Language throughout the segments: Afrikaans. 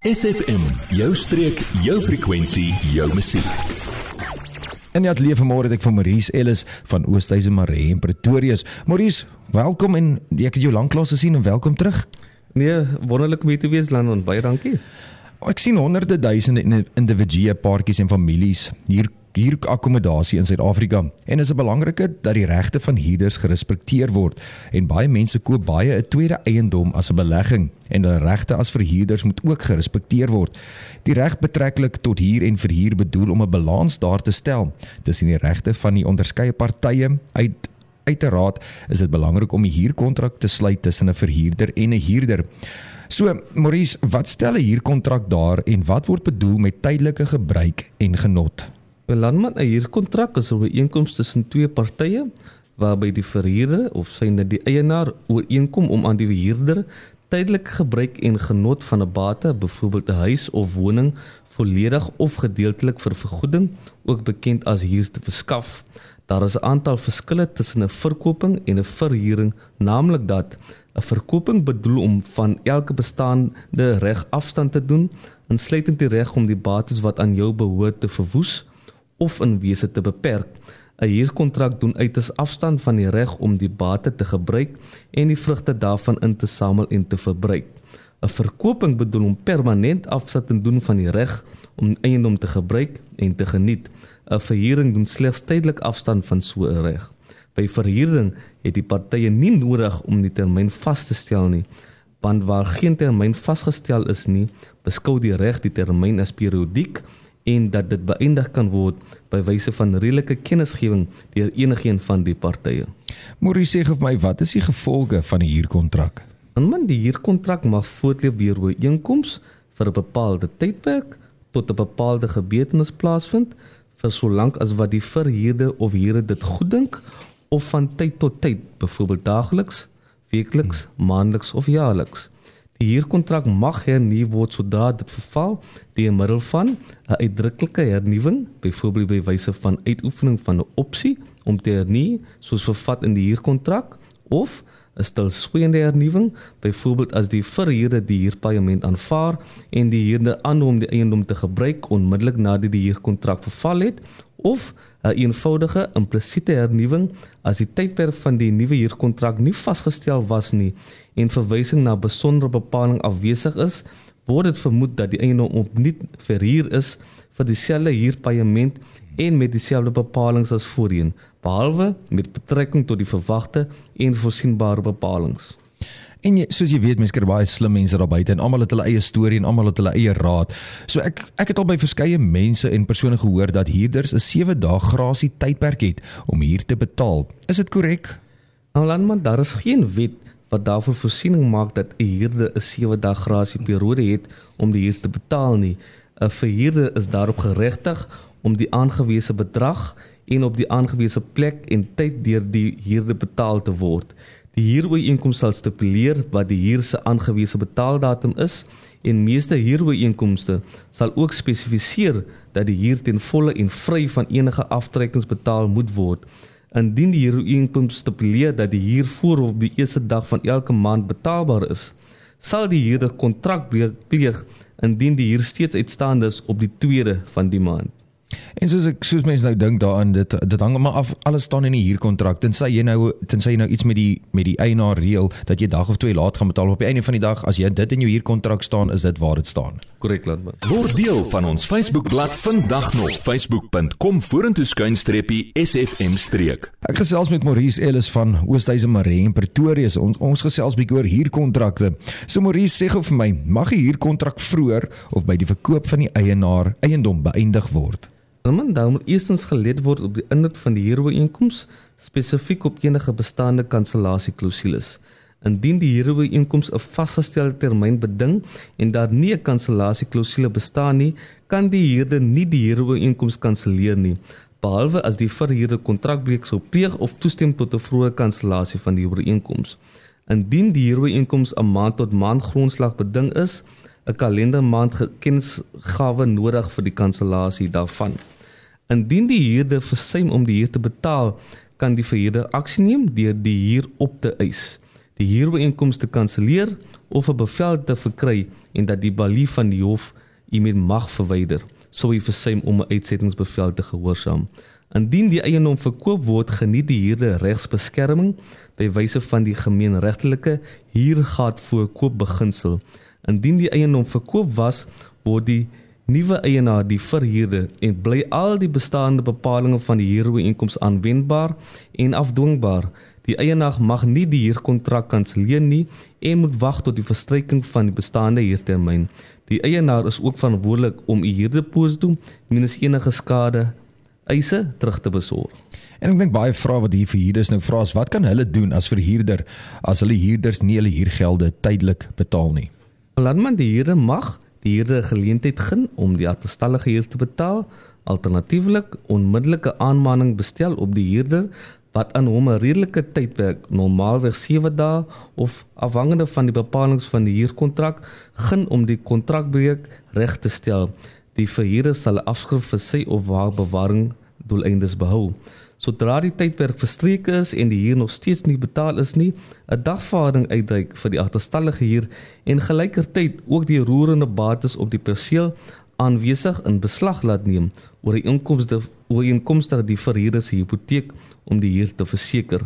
SFM, jou streek, jou frekwensie, jou musiek. En ja, leef vanmôre het ek van Maurice Ellis van Oosthuizen Maree in Pretoria. Maurice, welkom en ek het jou lanklaas gesien en welkom terug. Nee, wonderlik om hier te wees Landon, baie dankie. Ek sien honderde duisende individue, paartjies en families hier hier akkommodasie in Suid-Afrika en is 'n belangrike dat die regte van huurders gerespekteer word en baie mense koop baie 'n tweede eiendom as 'n belegging en hulle regte as verhuurders moet ook gerespekteer word. Die reg betreklik tot huur en verhuur bedoel om 'n balans daar te stel tussen die regte van die onderskeie partye uit uiteraard is dit belangrik om 'n huurkontrak te sluit tussen 'n verhuurder en 'n huurder. So, Maurice, wat stel 'n huurkontrak daar en wat word bedoel met tydelike gebruik en genot? 'n Landman 'n huurkontrak is 'n ooreenkoms tussen twee partye waarby die verhuurder of syne die eienaar ooreenkom om aan die huurder tydelik gebruik en genot van 'n bate, byvoorbeeld 'n huis of woning, volledig of gedeeltelik vir vergoeding, ook bekend as huur te verskaf. Daar is 'n aantal verskille tussen 'n verkoping en 'n verhuuring, naamlik dat 'n verkoping bedoel om van elke bestaande reg afstand te doen, insluitend die reg om die bates wat aan jou behoort te verwoes of in wese te beperk. 'n Huurkontrak doen uiters afstand van die reg om die bate te gebruik en die vrugte daarvan in te samel en te verbruik. 'n Verkoping bedoel om permanent afstand te doen van die reg om eiendom te gebruik en te geniet. 'n Verhuuring doen slegs tydelik afstand van so 'n reg. By verhuuring het die partye nie nodig om die termyn vas te stel nie, want waar geen termyn vasgestel is nie, beskou die reg die termyn as periodiek en dat dit beëindig kan word by wyse van redelike kennisgewing deur enigiemand van die partye. Maurice sê vir my, wat is die gevolge van 'n huurkontrak? En man, die huurkontrak mag voortleef deur ooreenkoms vir 'n bepaalde tydperk tot 'n bepaalde gebeurtenis plaasvind vir solank as wat die verhuurder of huurder dit goeddink of van tyd tot tyd, byvoorbeeld daagliks, weekliks, maandeliks of jaarliks. Die huurkontrak mag hernu word sodra dit verval deur middel van 'n uitdruklike hernuwing, byvoorbeeld by wyse van uitoefening van 'n opsie om te hernu, soos vervat in die huurkontrak of 'n stilswyende hernuwing, byvoorbeeld as die verhuurder die huurpaaiement aanvaar en die huurder aanhou om die eiendom te gebruik onmiddellik nadat die huurkontrak verval het of 'n eenvoudige implisiete hernuwing as die tydperk van die nuwe huurkontrak nie vasgestel was nie en verwysing na besondere bepaling afwesig is, word dit vermoed dat die eiendom opnuut verhuur is vir dieselfde huurpaaiement en met dieselfde bepalinge as voorheen, behalwe met betrekking tot die verwagte en voorsienbare bepalinge. En jy, soos jy weet, mense kry baie slim mense daar buite en almal het hulle eie storie en almal het hulle eie raad. So ek ek het al by verskeie mense en persone gehoor dat huurders 'n 7 dae grasie tydperk het om huur te betaal. Is dit korrek? Nou landman, daar is geen wet wat daarvoor voorsiening maak dat 'n huurder 'n 7 dae grasie periode het om die huur te betaal nie. 'n Verhuurder is daarop geregtig om die aangewese bedrag en op die aangewese plek en tyd deur die huurder betaal te word. Die huurooreenkoms sal stipuleer wat die huur se aangewese betaaldatum is en meeste huurooreenkomste sal ook spesifiseer dat die huur ten volle en vry van enige aftrekkings betaal moet word. Indien die huurooreenkoms stipuleer dat die huur voor op die eerste dag van elke maand betaalbaar is, sal die huurder kontrak pleeg indien die huur steeds uitstaande is op die tweede van die maand. En soos ek soos mense nou dink daaraan dit dit hang maar af alles staan in die huurkontrak tensy jy nou tensy jy nou iets met die met die eienaar reël dat jy dag of twee laat gaan betaal op die einde van die dag as jy dit in jou huurkontrak staan is dit waar dit staan. Korrek landman. Word deel van ons Facebookblad vandag nog facebook.com vorentoe skuinstreepie sfm streek. Ek gesels met Maurice Ellis van Oosthuizen Maree in Pretoria. Ons, ons gesels bietjie oor huurkontrakte. So Maurice sê gou vir my, mag 'n huurkontrak vroeër of by die verkoop van die eienaar eiendom beëindig word? Man, daar moet eerstens gelet word op die inhoud van die huurooreenkoms, spesifiek op enige bestaande kansellasieklausules. Indien die huurooreenkoms 'n vasgestelde termyn beding en daar nie 'n kansellasieklausule bestaan nie, kan die huurder nie die huurooreenkoms kanselleer nie, behalwe as die verhuurder kontrakbreuk sou pleeg of toestem tot 'n vroeë kansellasie van die huurooreenkoms. Indien die huurooreenkoms 'n maand tot maand grondslag beding is, 'n kalendermaand kennisgawe nodig vir die kansellasie daarvan. Indien die huurder versuim om die huur te betaal, kan die verhuurder aksie neem deur die huur op te eis. die huurooreenkoms te kanselleer of 'n bevel te verkry en dat die balie van die hof met mag verwyder sou hy versuim om 'n uitsettingsbevel te gehoorsaam. Indien die eiendom verkoop word, geniet die huurder regsbeskerming by wyse van die gemeenregtelike huurgat voorkoop beginsel. Indien die eiendom verkoop was, word die nuwe eienaar die verhuurder en bly al die bestaande bepalinge van die huurooreenkoms aanwendbaar en afdwingbaar. Die eienaar mag nie die huurkontrak kanselleer nie en moet wag tot die verstryking van die bestaande huurtermyn. Die eienaar is ook verantwoordelik om u huurdepos toe minus enige skade eise terug te besorg. En ek dink baie vrae wat hier vir huurders nou vra is, wat kan hulle doen as verhuurder as hulle huurders nie hulle huurgelde tydelik betaal nie? Landman die huurder mag die huurder geleentheid gun om die agterstallige huur te betaal, alternatiefelik onmiddellike aanmaning bestel op die huurder wat aan hom 'n redelike tydperk, normaalweg 7 dae of afhangende van die bepalinge van die huurkontrak, gun om die kontrakbreuk reg te stel. Die verhuurder sal afskrif vir sy of haar bewaring doeleindes behou. Sodra die tydperk verstreek is en die huur nog steeds nie betaal is nie, 'n dagvaarding uitreik vir die agterstallige huur en gelykertyd ook die roerende bates op die perseel aanwesig in beslag laat neem oor die inkomste oor inkomste die verhuurder se hipoteek om die huur te verseker.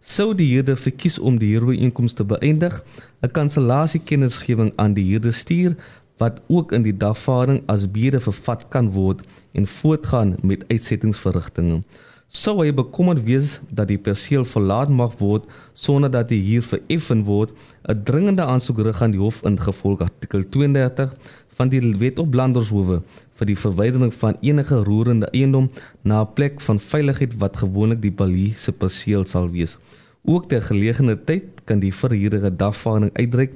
Sou die huurder verkies om die huurinkomste te beëindig, 'n kansellasiekennisgewing aan die huurder stuur wat ook in die dagvaarding as bede vervat kan word en voortgaan met uitsettingsverrigtinge sou hy bekommerd wees dat die perseel verlaat mag word sonder dat die huur vereffen word, 'n dringende aansoek rig aan die hof ingevolge artikel 32 van die Wet op Landershowe vir die verwydering van enige roerende eiendom na 'n plek van veiligheid wat gewoonlik die balie se perseel sal wees. Ook ter geleegde tyd kan die verhuurder dagvaarding uitreik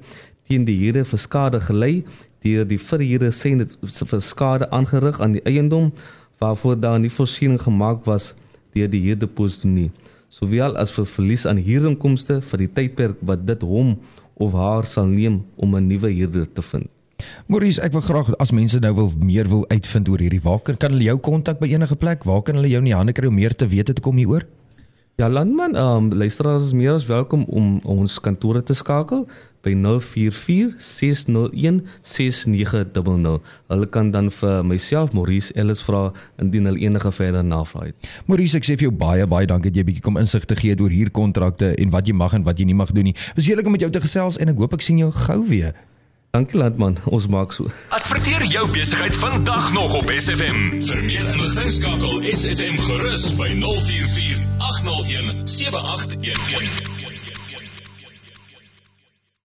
teen die huurder vir skade gelei deur die verhuurder sê dit vir skade aangerig aan die eiendom waarvoor daar nie voorsiening gemaak was deur die huurdeposito nie, sowel as vir verlies aan huurinkomste vir die tydperk wat dit hom of haar sal neem om 'n nuwe huurder te vind. Maurice, ek wil graag as mense nou wil meer wil uitvind oor hierdie waar kan hulle jou kontak by enige plek? Waar kan hulle jou in die hande kry om meer te weet te kom hieroor? Ja, landman, ehm um, luisteraars is meer as welkom om ons kantore te skakel by 044 601 6900. Hulle kan dan vir myself Maurice Ellis vra indien hulle enige verder navraag het. Maurice, ek sê vir jou baie baie dankie dat jy bietjie kom insig te gee oor huurkontrakte en wat jy mag en wat jy nie mag doen nie. Was heerlik om met jou te gesels en ek hoop ek sien jou gou weer. Dankie landman, ons maak so. Adverteer jou besigheid vandag nog op SFM. Vir meer inligting skakel SFM gerus by 044 801 7811.